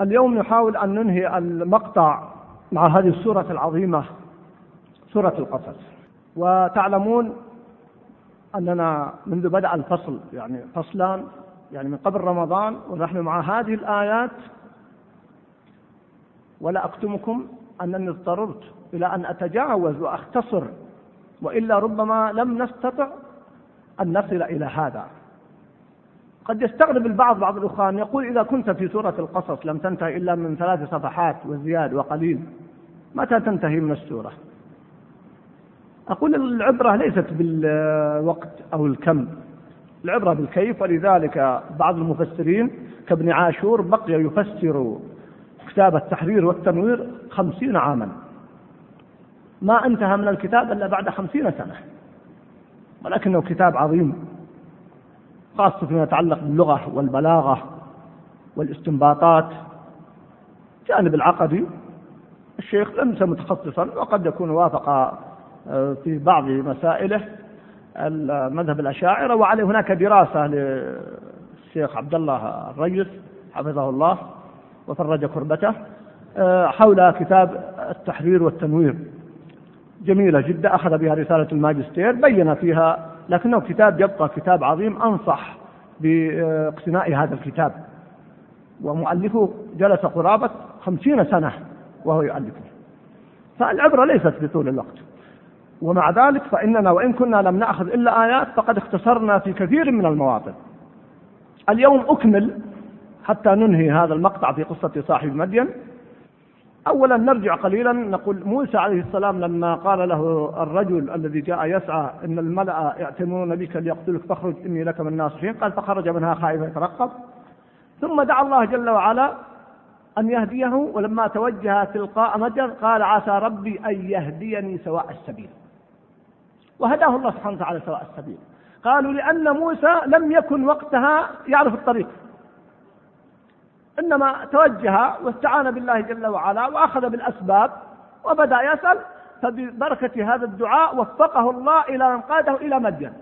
اليوم نحاول أن ننهي المقطع مع هذه السورة العظيمة سورة القصص. وتعلمون أننا منذ بدأ الفصل يعني فصلان يعني من قبل رمضان ونحن مع هذه الآيات. ولا أكتمكم أنني اضطررت إلى أن أتجاوز وأختصر وإلا ربما لم نستطع أن نصل إلى هذا. قد يستغرب البعض بعض الأخوان يقول إذا كنت في سورة القصص لم تنتهي إلا من ثلاث صفحات وزياد وقليل متى تنتهي من السورة؟ أقول العبرة ليست بالوقت أو الكم العبرة بالكيف ولذلك بعض المفسرين كابن عاشور بقي يفسر كتاب التحرير والتنوير خمسين عاما. ما انتهى من الكتاب إلا بعد خمسين سنة ولكنه كتاب عظيم. خاصة فيما يتعلق باللغة والبلاغة والاستنباطات. جانب العقدي الشيخ ليس متخصصا وقد يكون وافق آه، في بعض مسائله المذهب الأشاعرة وعليه هناك دراسة للشيخ عبد الله الريس حفظه الله وفرج كربته آه، حول كتاب التحرير والتنوير. جميلة جدا أخذ بها رسالة الماجستير بين فيها لكنه كتاب يبقى كتاب عظيم. أنصح باقتناء هذا الكتاب. ومؤلفه جلس قرابة خمسين سنة وهو يؤلفه. فالعبرة ليست بطول الوقت. ومع ذلك فإننا وإن كنا لم نأخذ إلا آيات فقد اختصرنا في كثير من المواطن. اليوم أكمل حتى ننهي هذا المقطع في قصة صاحب مدين. أولا نرجع قليلا نقول موسى عليه السلام لما قال له الرجل الذي جاء يسعى إن الملأ يأتمرون بك ليقتلك فاخرج إني لك من الناصحين قال فخرج منها خائفا يترقب. ثم دعا الله جل وعلا أن يهديه ولما توجه تلقاء مدين قال عسى ربي أن يهديني سواء السبيل. وهداه الله سبحانه وتعالى سواء السبيل. قالوا لأن موسى لم يكن وقتها يعرف الطريق. إنما توجه واستعان بالله جل وعلا وأخذ بالأسباب وبدأ يسأل فببركة هذا الدعاء وفقه الله إلى أن قاده إلى مدين.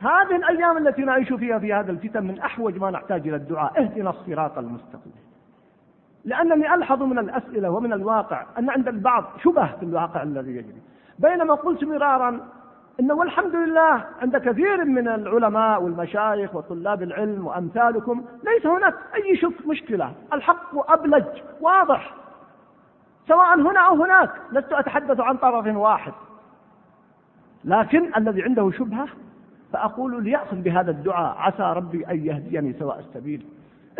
هذه الأيام التي نعيش فيها في هذا الفتن من أحوج ما نحتاج إلى الدعاء. اهدنا الصراط المستقيم. لأنني ألحظ من الأسئلة ومن الواقع أن عند البعض شبه في الواقع الذي يجري. بينما قلت مرارا إنه والحمد لله عند كثير من العلماء والمشايخ وطلاب العلم وأمثالكم ليس هناك أي شك مشكلة، الحق أبلج واضح سواء هنا أو هناك، لست أتحدث عن طرف واحد. لكن الذي عنده شبهة فأقول ليأخذ بهذا الدعاء عسى ربي أن يهديني سواء السبيل.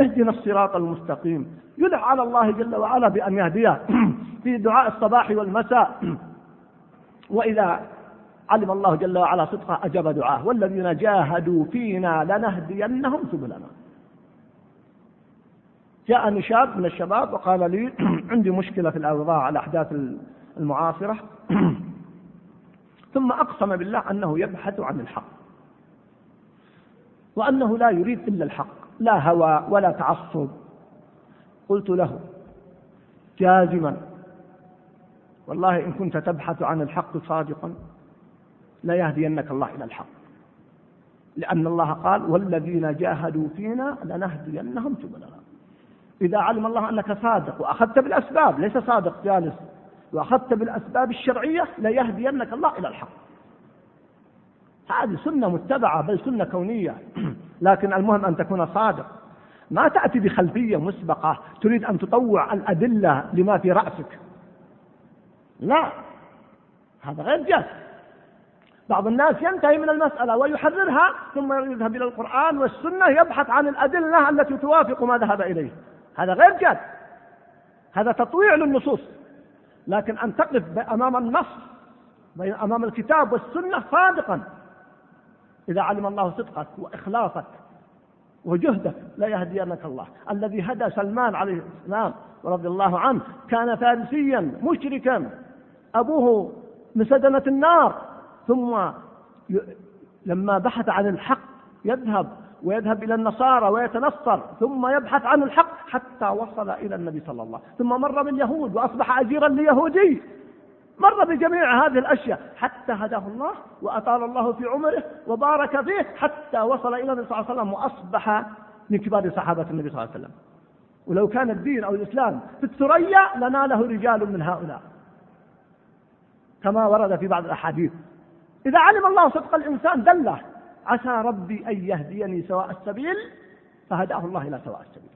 اهدنا الصراط المستقيم، يدعى على الله جل وعلا بأن يهديه في دعاء الصباح والمساء. وإذا علم الله جل وعلا صدقه أجاب دعاه. والذين جاهدوا فينا لنهدينهم سبلنا. جاءني شاب من الشباب وقال لي عندي مشكلة في الأوضاع الأحداث المعاصرة. ثم أقسم بالله أنه يبحث عن الحق. وأنه لا يريد إلا الحق. لا هوى ولا تعصب. قلت له جازما. والله إن كنت تبحث عن الحق صادقا. لا يهدينك الله إلى الحق. لأن الله قال والذين جاهدوا فينا لنهدينهم سبلنا. إذا علم الله أنك صادق وأخذت بالأسباب ليس صادق جالس وأخذت بالأسباب الشرعية ليهدينك الله إلى الحق. هذه سنة متبعة بل سنة كونية. لكن المهم أن تكون صادق. ما تأتي بخلفية مسبقة تريد أن تطوع الأدلة لما في رأسك. لا. هذا غير جاز بعض الناس ينتهي من المسألة ويحررها ثم يذهب إلى القرآن والسنة يبحث عن الأدلة التي توافق ما ذهب إليه. هذا غير جاد. هذا تطويع للنصوص. لكن أن تقف أمام النص أمام الكتاب والسنة صادقا. إذا علم الله صدقك وإخلاصك وجهدك لا يهدينك الله. الذي هدى سلمان عليه السلام رضي الله عنه كان فارسيا مشركا. أبوه من سدنة النار. ثم لما بحث عن الحق يذهب ويذهب إلى النصارى ويتنصر ثم يبحث عن الحق حتى وصل إلى النبي صلى الله عليه وسلم ثم مر باليهود وأصبح أجيرا ليهودي. مر بجميع هذه الأشياء حتى هداه الله وأطال الله في عمره وبارك فيه حتى وصل إلى النبي صلى الله عليه وسلم وأصبح من كبار صحابة النبي صلى الله عليه وسلم. ولو كان الدين أو الإسلام في الثريا لناله رجال من هؤلاء. كما ورد في بعض الأحاديث. إذا علم الله صدق الإنسان دله عسى ربي أن يهديني سواء السبيل فهداه الله إلى سواء السبيل.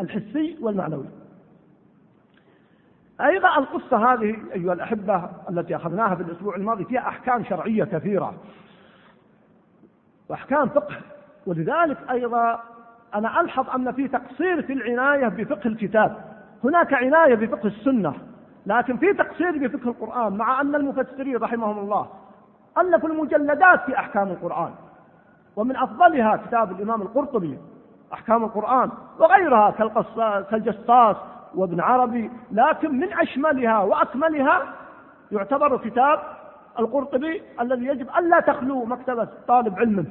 الحسي والمعنوي. أيضا القصة هذه أيها الأحبة التي أخذناها في الأسبوع الماضي فيها أحكام شرعية كثيرة. وأحكام فقه. ولذلك أيضا أنا ألحظ أن في تقصير في العناية بفقه الكتاب. هناك عناية بفقه السنة لكن في تقصير بفقه القرآن مع أن المفسرين رحمهم الله ألفوا المجلدات في أحكام القرآن. ومن أفضلها كتاب الإمام القرطبي أحكام القرآن وغيرها كالجصاص وابن عربي لكن من أشملها وأكملها يعتبر كتاب القرطبي الذي يجب ألا تخلو مكتبة طالب علم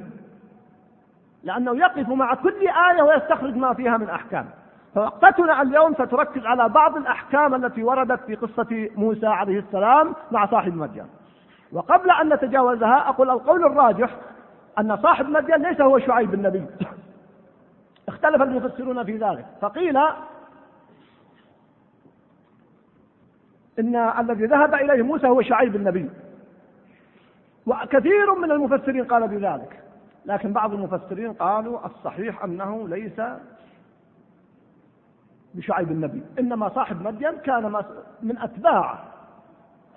لأنه يقف مع كل آية ويستخرج ما فيها من أحكام. فوقفتنا اليوم ستركز على بعض الأحكام التي وردت في قصة موسى عليه السلام مع صاحب مدين وقبل أن نتجاوزها أقول القول الراجح أن صاحب مدين ليس هو شعيب النبي. اختلف المفسرون في ذلك. فقيل إن الذي ذهب إليه موسى هو شعيب النبي. وكثير من المفسرين قال بذلك. لكن بعض المفسرين قالوا الصحيح أنه ليس بشعيب النبي. إنما صاحب مدين كان من أتباع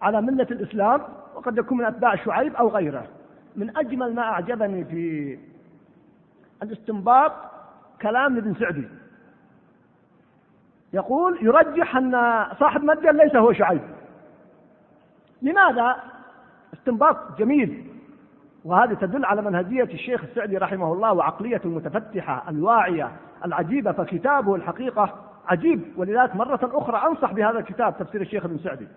على ملة الإسلام وقد يكون من أتباع شعيب أو غيره. من أجمل ما أعجبني في الاستنباط كلام ابن سعدي. يقول يرجح أن صاحب مدين ليس هو شعيب. لماذا؟ استنباط جميل. وهذه تدل على منهجية الشيخ السعدي رحمه الله وعقلية المتفتحة الواعية العجيبة فكتابه الحقيقة عجيب. ولذلك مرة أخرى أنصح بهذا الكتاب تفسير الشيخ ابن سعدي.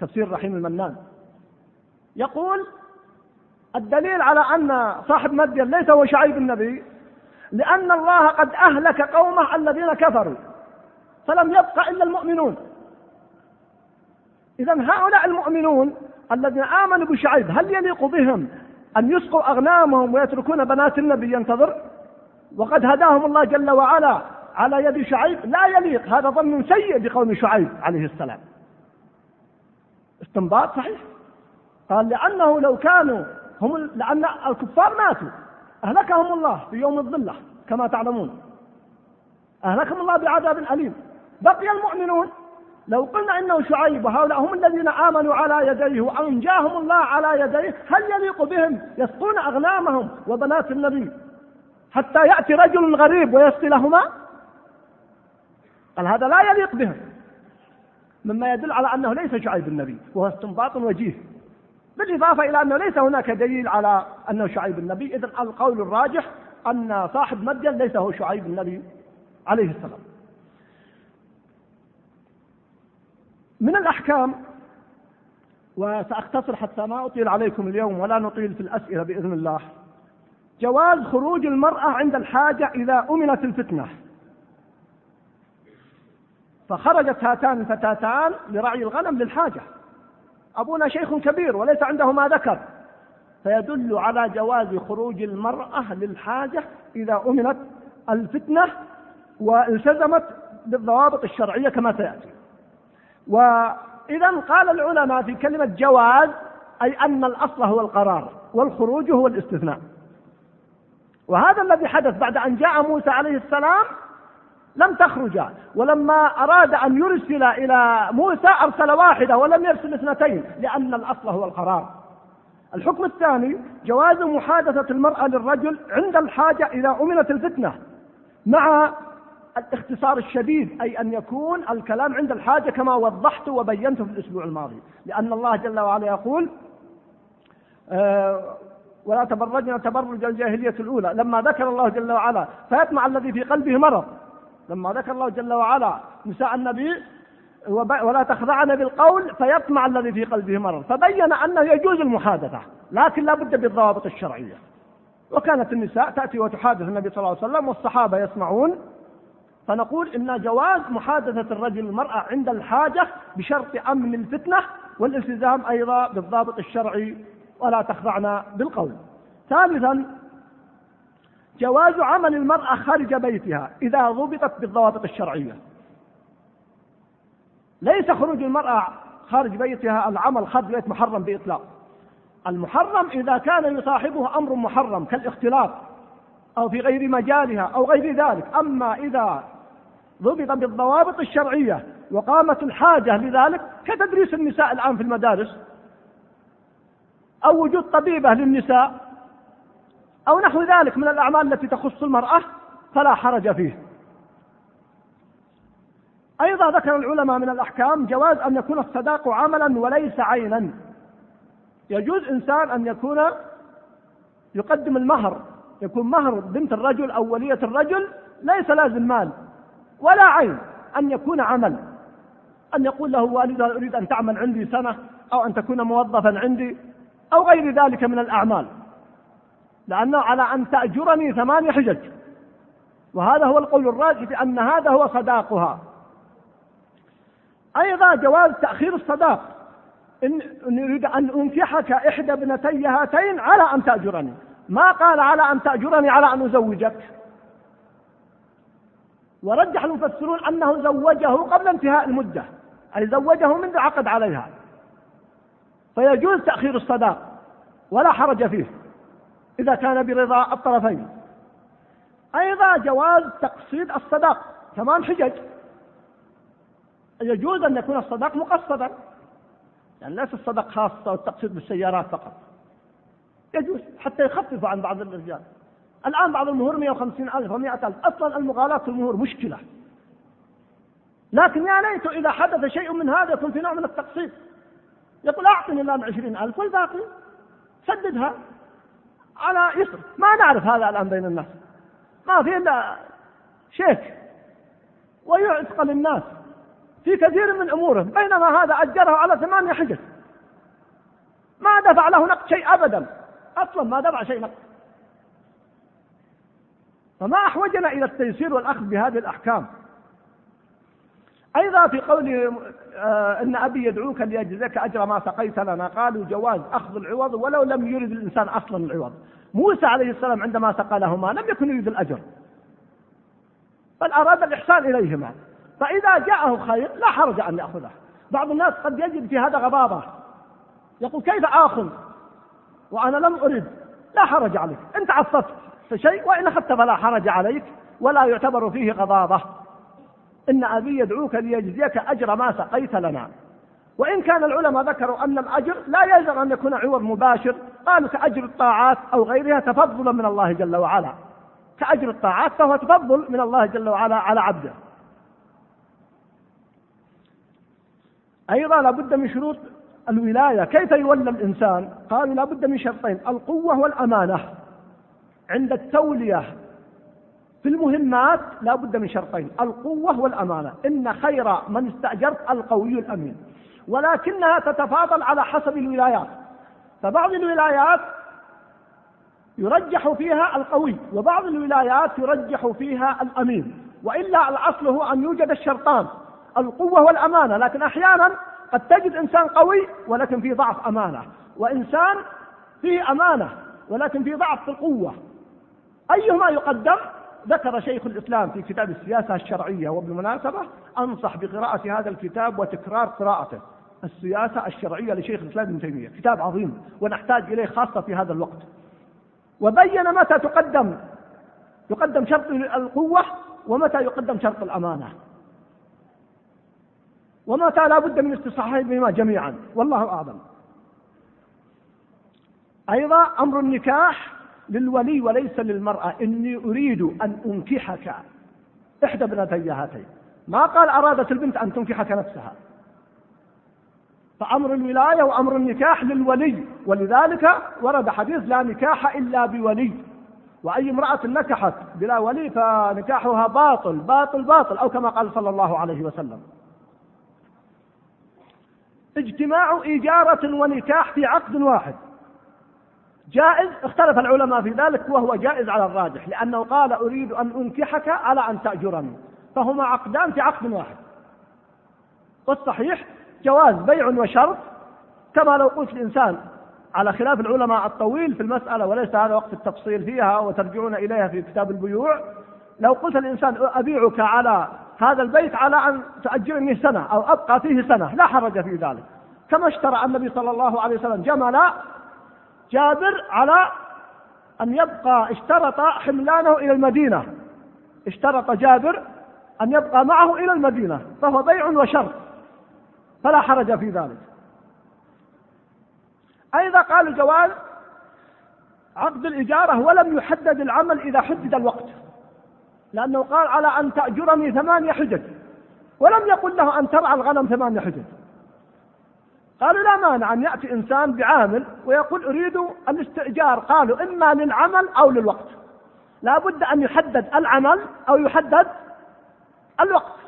تفسير رحيم المنان. يقول الدليل على أن صاحب مدين ليس هو شعيب النبي لأن الله قد أهلك قومه الذين كفروا فلم يبق إلا المؤمنون. إذا هؤلاء المؤمنون الذين آمنوا بشعيب هل يليق بهم أن يسقوا أغنامهم ويتركون بنات النبي ينتظر؟ وقد هداهم الله جل وعلا على يد شعيب؟ لا يليق هذا ظن سيء بقوم شعيب عليه السلام. استنباط صحيح؟ قال لأنه لو كانوا هم لأن الكفار ماتوا. أهلكهم الله في يوم الظلة كما تعلمون. أهلكهم الله بعذاب أليم. بقي المؤمنون. لو قلنا إنه شعيب وهؤلاء هم الذين آمنوا على يديه وأنجاهم الله على يديه هل يليق بهم؟ يسقون أغنامهم وبنات النبي. حتى يأتي رجل غريب ويسقي لهما؟ قال هذا لا يليق بهم. مما يدل على أنه ليس شعيب النبي وهو استنباط وجيه. بالإضافة إلى أنه ليس هناك دليل على أنه شعيب النبي اذا القول الراجح أن صاحب مدين ليس هو شعيب النبي عليه السلام. من الأحكام وسأختصر حتى ما أطيل عليكم اليوم ولا نطيل في الأسئلة بإذن الله. جواز خروج المرأة عند الحاجة إذا أمنت الفتنة. فخرجت هاتان الفتاتان لرعي الغنم للحاجة. أبونا شيخ كبير وليس عنده ما ذكر. فيدل على جواز خروج المرأة للحاجة إذا أمنت الفتنة والتزمت بالضوابط الشرعية كما سيأتي. وإذا قال العلماء في كلمة جواز أي أن الأصل هو القرار والخروج هو الاستثناء. وهذا الذي حدث بعد أن جاء موسى عليه السلام لم تخرجا ولما أراد أن يرسل إلى موسى أرسل واحدة ولم يرسل اثنتين لأن الأصل هو القرار. الحكم الثاني جواز محادثة المرأة للرجل عند الحاجة إذا أمنت الفتنة مع الاختصار الشديد أي أن يكون الكلام عند الحاجة كما وضحت وبينت في الأسبوع الماضي. لأن الله جل وعلا يقول آه ولا تبرجنا تبرج الجاهلية الأولى. لما ذكر الله جل وعلا فيطمع الذي في قلبه مرض. لما ذكر الله جل وعلا نساء النبي ولا تخضعن بالقول فيطمع الذي في قلبه مرض. فبين أنه يجوز المحادثة لكن لا بد بالضوابط الشرعية. وكانت النساء تأتي وتحادث النبي صلى الله عليه وسلم والصحابة يسمعون فنقول إن جواز محادثة الرجل المرأة عند الحاجة بشرط أمن الفتنة والالتزام أيضا بالضابط الشرعي ولا تخضعنا بالقول. ثالثا جواز عمل المرأة خارج بيتها إذا ضبطت بالضوابط الشرعية. ليس خروج المرأة خارج بيتها العمل خارج بيت محرم بإطلاق. المحرم إذا كان يصاحبه أمر محرم كالاختلاط أو في غير مجالها أو غير ذلك. أما إذا ضبط بالضوابط الشرعية وقامت الحاجة لذلك كتدريس النساء الآن في المدارس أو وجود طبيبة للنساء أو نحو ذلك من الأعمال التي تخص المرأة فلا حرج فيه. أيضا ذكر العلماء من الأحكام جواز أن يكون الصداق عملا وليس عينا. يجوز إنسان أن يكون يقدم المهر يكون مهر بنت الرجل أو ولية الرجل ليس لازم مال ولا عين أن يكون عمل. أن يقول له والدها أريد أن تعمل عندي سنة أو أن تكون موظفا عندي أو غير ذلك من الأعمال. لأنه على أن تأجرني ثمانية حجج. وهذا هو القول الراجح بأن هذا هو صداقها. أيضا جواز تأخير الصداق. إن أريد أن أنكحك إحدى ابنتي هاتين على أن تأجرني. ما قال على أن تأجرني على أن أزوجك. ورجح المفسرون أنه زوجه قبل انتهاء المدة. أي زوجه منذ عقد عليها. فيجوز تأخير الصداق. ولا حرج فيه. إذا كان برضا الطرفين. أيضا جواز تقصيد الصداق ثمان حجج. يجوز أن يكون الصداق مقصدا يعني ليس الصداق خاصة والتقصيد بالسيارات فقط. يجوز حتى يخفف عن بعض الرجال. الآن بعض المهور 150 ألف و100 ألف. أصلا المغالاة في المهور مشكلة. لكن يا ليت إذا حدث شيء من هذا يكون في نوع من التقسيط يقول أعطني الآن عشرين ألف والباقي سددها. على يسر. ما نعرف هذا الآن بين الناس. ما في إلا شيك ويعتق للناس في كثير من أموره. بينما هذا أجره على ثمانية حجج. ما دفع له نقد شيء أبدا. أصلا ما دفع شيء نقد. فما أحوجنا إلى التيسير والأخذ بهذه الأحكام. أيضا في قول آه، إن أبي يدعوك ليجزيك أجر ما سقيت لنا قالوا جواز أخذ العوض ولو لم يرد الإنسان أصلا العوض. موسى عليه السلام عندما سقى لهما لم يكن يريد الأجر بل أراد الإحسان إليهما. فإذا جاءه خير لا حرج أن يأخذه. بعض الناس قد يجد في هذا غضاضة يقول كيف آخذ؟ وأنا لم أرد. لا حرج عليك. أنت عصبت في شيء وإن أخذت فلا حرج عليك. ولا يعتبر فيه غضاضة إن أبي يدعوك ليجزيك أجر ما سقيت لنا. وإن كان العلماء ذكروا أن الأجر لا يلزم أن يكون عوض مباشر قالوا كأجر الطاعات أو غيرها تفضلا من الله جل وعلا. كأجر الطاعات فهو تفضل من الله جل وعلا على عبده. أيضا لابد من شروط الولاية. كيف يولى الإنسان؟ قالوا لابد من شرطين القوة والأمانة. عند التولية في المهمات لا بد من شرطين القوة والأمانة. إن خير من استأجرت القوي الأمين. ولكنها تتفاضل على حسب الولايات. فبعض الولايات يرجح فيها القوي وبعض الولايات يرجح فيها الأمين. وإلا الأصل هو أن يوجد الشرطان القوة والأمانة. لكن أحيانا قد تجد إنسان قوي ولكن في ضعف أمانة. وإنسان فيه أمانة ولكن في ضعف في القوة. أيهما يقدم؟ ذكر شيخ الإسلام في كتاب السياسة الشرعية وبالمناسبة أنصح بقراءة هذا الكتاب وتكرار قراءته السياسة الشرعية لشيخ الإسلام ابن تيمية كتاب عظيم ونحتاج إليه خاصة في هذا الوقت. وبين متى تقدم يقدم شرط القوة ومتى يقدم شرط الأمانة. ومتى لا بد من استصحابهما جميعا والله أعلم. أيضا أمر النكاح للولي وليس للمرأة. إني أريد أن أنكحك. إحدى ابنتي هاتين. ما قال أرادت البنت أن تنكحك نفسها. فأمر الولاية وأمر النكاح للولي. ولذلك ورد حديث لا نكاح إلا بولي. وأي امرأة نكحت بلا ولي فنكاحها باطل. باطل باطل. أو كما قال صلى الله عليه وسلم. اجتماع إجارة ونكاح في عقد واحد. جائز اختلف العلماء في ذلك وهو جائز على الراجح لأنه قال أريد أن أنكحك على أن تأجرني. فهما عقدان في عقد واحد. والصحيح جواز بيع وشرط كما لو قلت الإنسان على خلاف العلماء الطويل في المسألة وليس هذا وقت التفصيل فيها وترجعون إليها في كتاب البيوع. لو قلت الإنسان أبيعك على هذا البيت على أن تأجرني سنة أو أبقى فيه سنة لا حرج في ذلك. كما اشترى النبي صلى الله عليه وسلم جمل جابر على أن يبقى اشترط حملانه إلى المدينة. اشترط جابر أن يبقى معه إلى المدينة فهو بيع وشر فلا حرج في ذلك. أيضا قال الجواز عقد الإجارة ولم يحدد العمل إذا حدد الوقت لأنه قال على أن تأجرني ثمانية حجج ولم يقل له أن ترعى الغنم ثمانية حجج. قالوا لا مانع أن يأتي إنسان بعامل ويقول أريد الاستئجار. قالوا إما للعمل أو للوقت. لا بد أن يحدد العمل أو يحدد الوقت.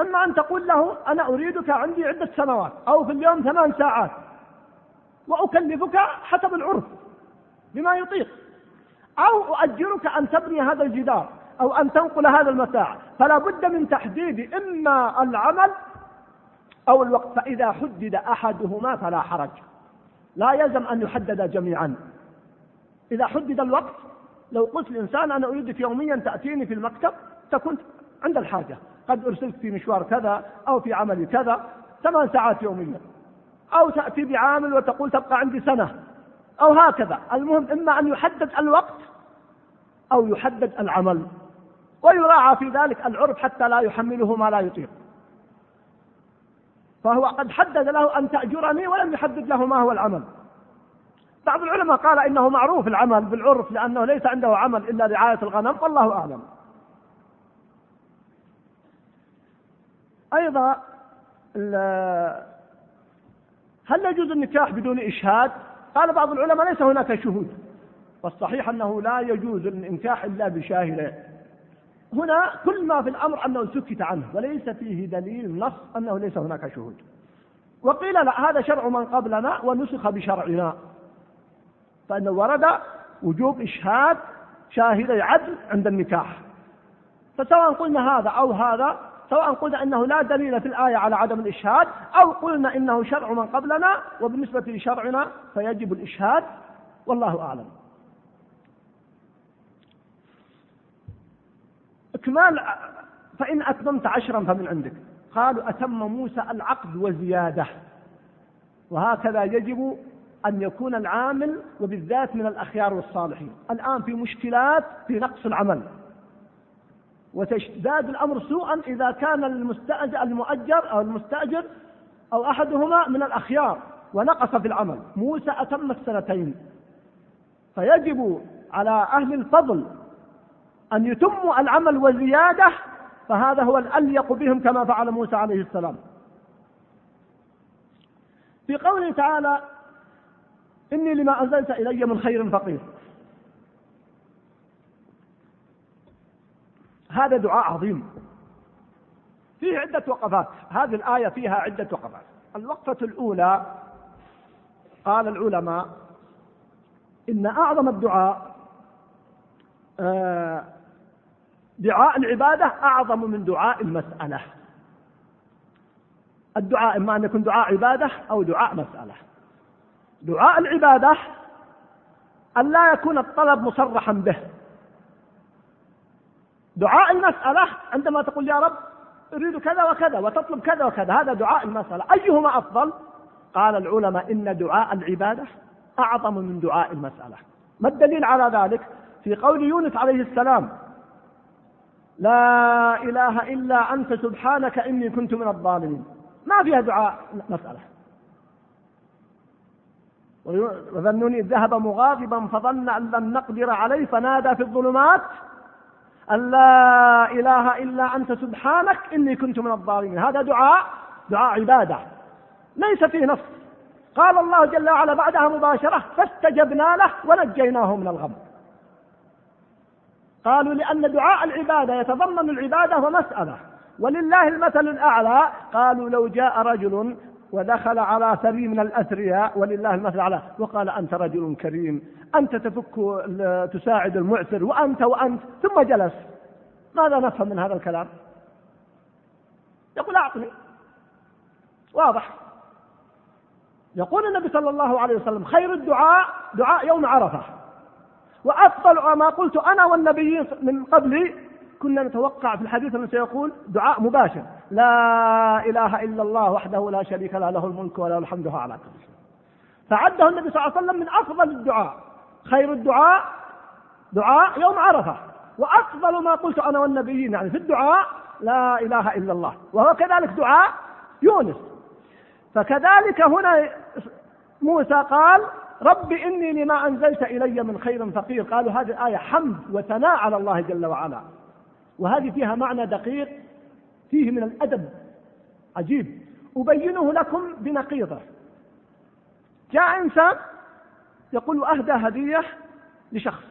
أما أن تقول له أنا أريدك عندي عدة سنوات أو في اليوم ثمان ساعات وأكلفك حسب العرف بما يطيق. أو أؤجرك أن تبني هذا الجدار أو أن تنقل هذا المتاع. فلا بد من تحديد إما العمل أو الوقت فإذا حدد أحدهما فلا حرج. لا يلزم أن يحدد جميعا. إذا حدد الوقت لو قلت لإنسان أنا أريدك يوميا تأتيني في المكتب تكون عند الحاجة. قد أرسلت في مشوار كذا أو في عمل كذا ثمان ساعات يوميا. أو تأتي بعامل وتقول تبقى عندي سنة. أو هكذا. المهم إما أن يحدد الوقت أو يحدد العمل. ويراعى في ذلك العرف حتى لا يحمله ما لا يطيق. فهو قد حدد له أن تأجرني ولم يحدد له ما هو العمل. بعض العلماء قال إنه معروف العمل بالعرف لأنه ليس عنده عمل إلا رعاية الغنم والله أعلم. أيضا هل يجوز النكاح بدون إشهاد؟ قال بعض العلماء ليس هناك شهود والصحيح أنه لا يجوز النكاح إلا بشاهدين هنا كل ما في الأمر أنه سكت عنه وليس فيه دليل نص أنه ليس هناك شهود. وقيل لا هذا شرع من قبلنا ونسخ بشرعنا. فإنه ورد وجوب إشهاد شاهدي عدل عند النكاح. فسواء قلنا هذا أو هذا سواء قلنا إنه لا دليل في الآية على عدم الإشهاد أو قلنا إنه شرع من قبلنا وبالنسبة لشرعنا فيجب الإشهاد والله أعلم. اكمال فإن أتممت عشرا فمن عندك. قالوا أتم موسى العقد وزيادة. وهكذا يجب أن يكون العامل وبالذات من الأخيار والصالحين. الآن في مشكلات في نقص العمل. وتزداد الأمر سوءا إذا كان المستأجر المؤجر أو المستأجر أو أحدهما من الأخيار ونقص في العمل موسى أتم السنتين فيجب على أهل الفضل أن يتموا العمل وزيادة فهذا هو الأليق بهم كما فعل موسى عليه السلام. في قوله تعالى إني لما أنزلت إلي من خير فقير. هذا دعاء عظيم. فيه عدة وقفات. هذه الآية فيها عدة وقفات. الوقفة الأولى قال العلماء إن أعظم الدعاء آه، دعاء العبادة أعظم من دعاء المسألة. الدعاء إما أن يكون دعاء عبادة أو دعاء مسألة. دعاء العبادة أن لا يكون الطلب مصرحا به. دعاء المسألة عندما تقول يا رب أريد كذا وكذا وتطلب كذا وكذا هذا دعاء المسألة. أيهما أفضل؟ قال العلماء إن دعاء العبادة أعظم من دعاء المسألة. ما الدليل على ذلك؟ في قول يونس عليه السلام لا إله إلا أنت سبحانك إني كنت من الظالمين. ما فيها دعاء مسألة. وذنوني ذهب مغاضبا فظن أن لم نقدر عليه فنادى في الظلمات أن لا إله إلا أنت سبحانك إني كنت من الظالمين. هذا دعاء دعاء عبادة. ليس فيه نص. قال الله جل وعلا بعدها مباشرة فاستجبنا له ونجيناه من الغم. قالوا لأن دعاء العبادة يتضمن العبادة ومسألة. ولله المثل الأعلى قالوا لو جاء رجل ودخل على ثري من الأثرياء ولله المثل على وقال أنت رجل كريم أنت تفك تساعد المعسر وأنت وأنت ثم جلس. ماذا نفهم من هذا الكلام؟ يقول أعطني. واضح. يقول النبي صلى الله عليه وسلم خير الدعاء دعاء يوم عرفة. وأفضل ما قلت أنا والنبيين من قبلي كنا نتوقع في الحديث أنه سيقول دعاء مباشر. لا إله إلا الله وحده لا شريك له له الملك وله الحمد على كل شيء. فعده النبي صلى الله عليه وسلم من أفضل الدعاء. خير الدعاء دعاء يوم عرفة. وأفضل ما قلت أنا والنبيين يعني في الدعاء لا إله إلا الله. وهو كذلك دعاء يونس. فكذلك هنا موسى قال رب إني لما أنزلت إلي من خير فقير. قالوا هذه الآية حمد وثناء على الله جل وعلا. وهذه فيها معنى دقيق فيه من الأدب عجيب. أبينه لكم بنقيضة. جاء إنسان يقول أهدى هدية لشخص.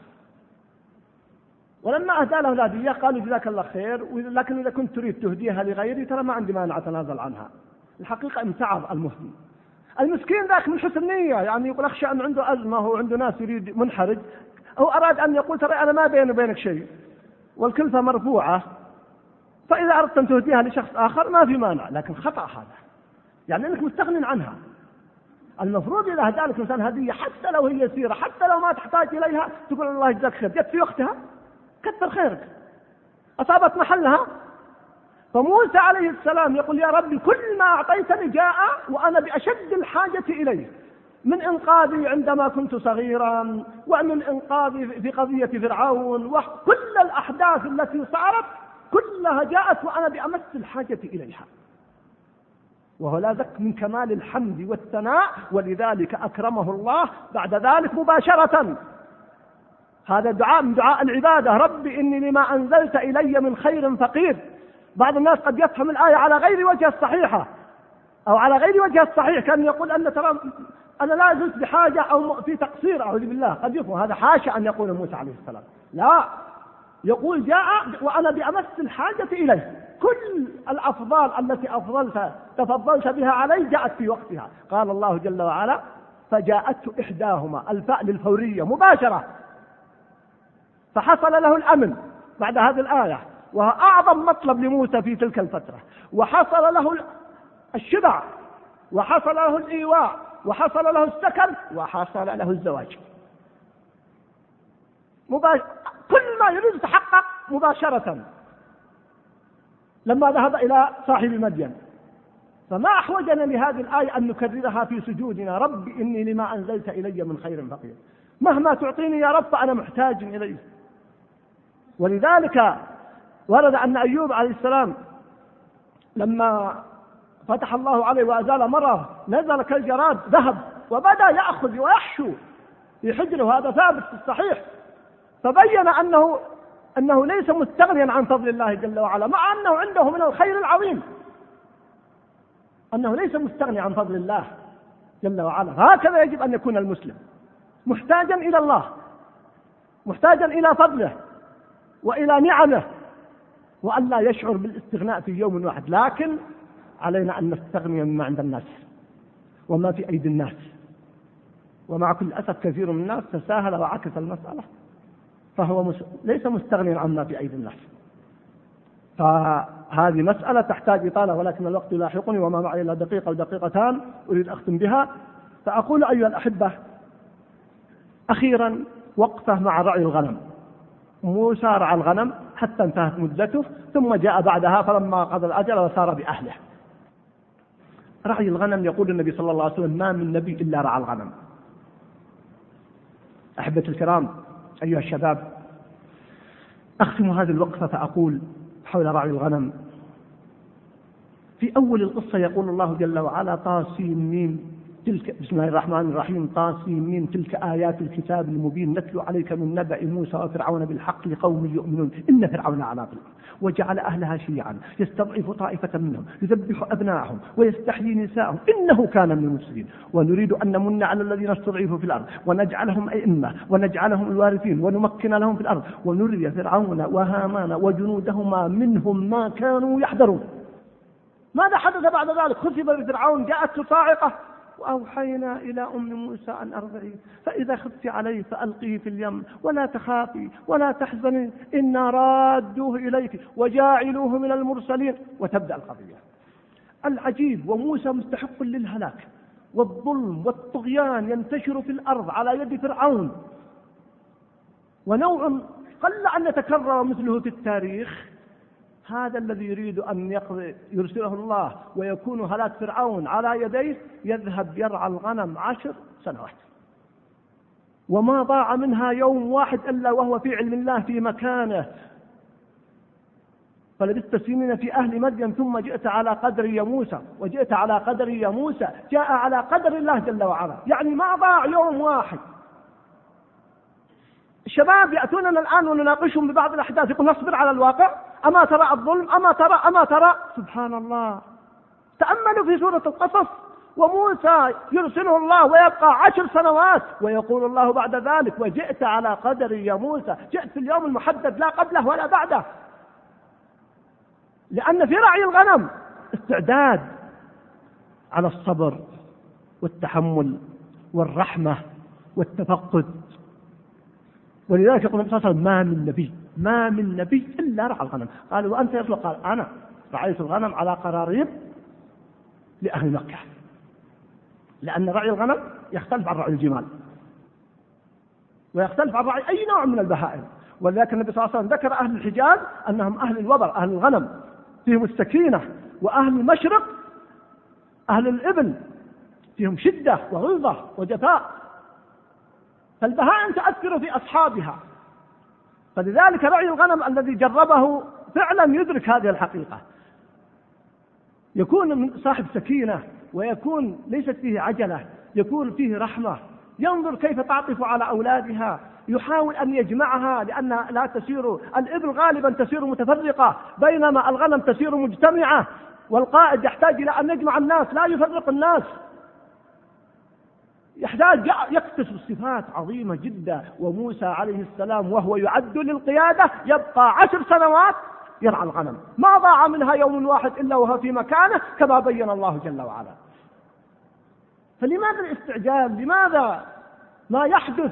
ولما أهدى له الهدية قالوا جزاك الله خير لكن إذا كنت تريد تهديها لغيري ترى ما عندي مانع أتنازل عنها. الحقيقة امتعض المهدي. المسكين ذاك من حسن نية يعني يقول أخشى أن عنده أزمة هو عنده ناس يريد منحرج. هو أراد أن يقول ترى أنا ما بيني وبينك شيء والكلفة مرفوعة. فإذا أردت أن تهديها لشخص آخر ما في مانع لكن خطأ هذا. يعني أنك مستغن عنها. المفروض إذا أهدى لك إنسان هدية حتى لو هي يسيرة حتى لو ما تحتاج إليها تقول الله يجزاك خير. جت في وقتها كثر خيرك. أصابت محلها فموسى عليه السلام يقول يا ربي كل ما أعطيتني جاء وأنا بأشد الحاجة إليه. من إنقاذي عندما كنت صغيرا ومن إنقاذي في قضية فرعون وكل الأحداث التي صارت كلها جاءت وأنا بأمس الحاجة إليها. وهو لا ذك من كمال الحمد والثناء ولذلك أكرمه الله بعد ذلك مباشرة. هذا دعاء من دعاء العبادة. رب إني لما أنزلت إلي من خير فقير. بعض الناس قد يفهم الآية على غير وجه الصحيحة أو على غير وجه الصحيح كأن يقول أن ترى أنا لا زلت بحاجة أو في تقصير أعوذ بالله. قد يفهم. هذا حاشا أن يقول موسى عليه السلام. لا يقول جاء وأنا بأمس الحاجة إليه. كل الأفضال التي أفضلت تفضلت بها علي جاءت في وقتها. قال الله جل وعلا فجاءته إحداهما الفاء للفورية مباشرة. فحصل له الأمن بعد هذه الآية. وهو أعظم مطلب لموسى في تلك الفترة وحصل له الشبع وحصل له الإيواء وحصل له السكن وحصل له الزواج. مباش... كل ما يريد تحقق مباشرة. لما ذهب إلى صاحب مدين فما أحوجنا لهذه الآية أن نكررها في سجودنا. رب إني لما أنزلت إلي من خير فقير. مهما تعطيني يا رب فأنا محتاج إليه. ولذلك ورد أن أيوب عليه السلام لما فتح الله عليه وأزال مرض نزل كالجراد ذهب وبدأ يأخذ ويحشو في حجره. هذا ثابت في الصحيح. فبين أنه أنه ليس مستغنيا عن فضل الله جل وعلا مع أنه عنده من الخير العظيم. أنه ليس مستغني عن فضل الله جل وعلا. هكذا يجب أن يكون المسلم. محتاجا إلى الله محتاجا إلى فضله وإلى نعمه. وأن لا يشعر بالاستغناء في يوم واحد. لكن علينا أن نستغني مما عند الناس وما في أيدي الناس. ومع كل أسف كثير من الناس تساهل وعكس المسألة. فهو. ليس مستغنيا عما في أيدي الناس. فهذه مسألة تحتاج إطالة ولكن الوقت يلاحقني وما معي إلا دقيقة أو دقيقتان أريد أختم بها. فأقول أيها الأحبة أخيرا وقفة مع رعي الغنم. موسى رعى الغنم حتى انتهت مدته ثم جاء بعدها فلما قضى الأجل وسار بأهله. رعي الغنم يقول النبي صلى الله عليه وسلم ما من نبي إلا رعى الغنم. أحبة الكرام أيها الشباب أختم هذه الوقفة فأقول حول رعي الغنم. في أول القصة يقول الله جل وعلا طاسين ميم. تلك بسم الله الرحمن الرحيم طاسين تلك آيات الكتاب المبين نتلو عليك من نبأ موسى وفرعون بالحق لقوم يؤمنون. إن فرعون علا في وجعل أهلها شيعا يستضعف طائفة منهم يذبح أبناءهم ويستحيي نساءهم إنه كان من المفسدين. ونريد أن نمن على الذين استضعفوا في الأرض ونجعلهم أئمة ونجعلهم الوارثين ونمكن لهم في الأرض. ونري فرعون وهامان وجنودهما منهم ما كانوا يحذرون. ماذا حدث بعد ذلك؟ خسف بفرعون جاءته صاعقة وأوحينا إلى أم موسى أن أرضعيه فإذا خفت عليه فألقيه في اليم ولا تخافي ولا تحزني إنا رادوه إليك وجاعلوه من المرسلين. وتبدأ القضية. العجيب وموسى مستحق للهلاك والظلم والطغيان ينتشر في الأرض على يد فرعون. ونوع قل أن يتكرر مثله في التاريخ هذا الذي يريد أن يرسله الله ويكون هلاك فرعون على يديه يذهب يرعى الغنم عشر سنوات. وما ضاع منها يوم واحد إلا وهو في علم الله في مكانه. فلبثت سنين في أهل مدين ثم جئت على قدر يا موسى وجئت على قدر يا موسى جاء على قدر الله جل وعلا. يعني ما ضاع يوم واحد. الشباب يأتوننا الآن ونناقشهم ببعض الأحداث. يقول نصبر على الواقع. أما ترى الظلم أما ترى أما ترى. سبحان الله تأملوا في سورة القصص. وموسى يرسله الله ويبقى عشر سنوات. ويقول الله بعد ذلك وجئت على قدر يا موسى. جئت في اليوم المحدد لا قبله ولا بعده. لأن في رعي الغنم استعداد على الصبر والتحمل والرحمة والتفقد. ولذلك يقول النبي صلى الله عليه وسلم ما من نبي ما من نبي إلا رعى الغنم. قال وأنت يا قال أنا. رعيت الغنم على قراريب لأهل مكة. لأن رعي الغنم يختلف عن رعي الجمال. ويختلف عن رعي أي نوع من البهائم. ولذلك النبي صلى الله عليه وسلم ذكر أهل الحجاز أنهم أهل الوبر أهل الغنم. فيهم السكينة وأهل المشرق أهل الإبل. فيهم شدة وغلظة وجفاء. فالبهائم تأثر في أصحابها. فلذلك رعي الغنم الذي جربه فعلا يدرك هذه الحقيقة. يكون من صاحب سكينة ويكون ليست فيه عجلة يكون فيه رحمة ينظر كيف تعطف على أولادها يحاول أن يجمعها لأنها لا تسير الإبل غالبا تسير متفرقة بينما الغنم تسير مجتمعة والقائد يحتاج إلى أن يجمع الناس لا يفرق الناس. يحتاج يكتسب صفات عظيمة جدا وموسى عليه السلام وهو يعد للقيادة يبقى عشر سنوات يرعى الغنم. ما ضاع منها يوم واحد إلا وهو في مكانه كما بين الله جل وعلا. فلماذا الاستعجال؟ لماذا ما يحدث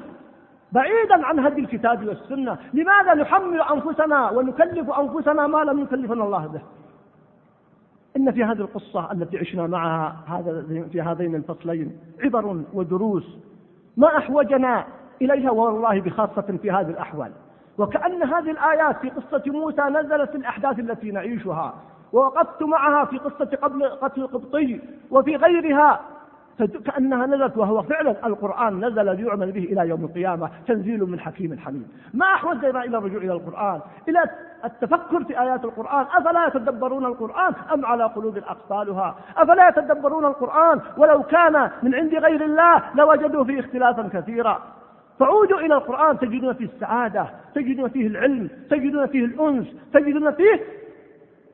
بعيدا عن هدي الكتاب والسنة؟ لماذا نحمل أنفسنا ونكلف أنفسنا ما لم يكلفنا الله به؟ إن في هذه القصة التي عشنا معها هذا في هذين الفصلين عبر ودروس ما أحوجنا إليها والله بخاصة في هذه الأحوال. وكأن هذه الآيات في قصة موسى نزلت في الأحداث التي نعيشها ووقفت معها في قصة قبل قتل القبطي وفي غيرها كأنها نزلت وهو فعلا القرآن نزل ليعمل به إلى يوم القيامة تنزيل من حكيم حميد. ما أحوجنا إلى الرجوع إلى القرآن؟ إلى التفكر في آيات القرآن. أفلا يتدبرون القرآن أم على قلوب أقفالها؟ أفلا يتدبرون القرآن؟ ولو كان من عند غير الله لوجدوا فيه اختلافا كثيرا. فعودوا إلى القرآن تجدون فيه السعادة تجدون فيه العلم تجدون فيه الأنس تجدون فيه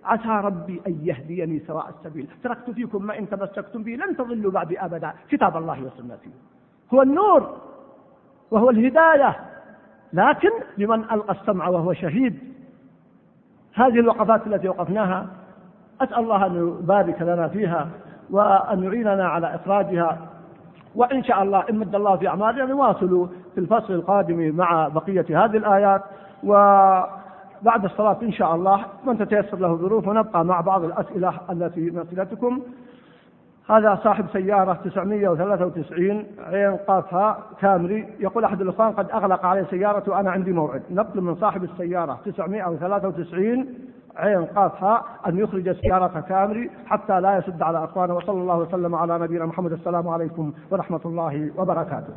عسى ربي أن يهديني سواء السبيل. تركت فيكم ما إن تمسكتم به لن تضلوا بعد أبدا. كتاب الله وسنته هو النور وهو الهداية. لكن لمن ألقى السمع وهو شهيد. هذه الوقفات التي وقفناها أسأل الله أن يبارك لنا فيها وأن يعيننا على إخراجها. وإن شاء الله إن مد الله في أعمالنا نواصل في الفصل القادم مع بقية هذه الآيات. و بعد الصلاة إن شاء الله من تتيسر له ظروف ونبقى مع بعض الأسئلة التي من أسئلتكم هذا صاحب سيارة 993 عين قافها كامري يقول أحد الإخوان قد أغلق علي سيارته وأنا عندي موعد. نقل من صاحب السيارة 993 عين قافها أن يخرج سيارة كامري حتى لا يسد على أخوانه وصلى الله وسلم على نبينا محمد. السلام عليكم ورحمة الله وبركاته.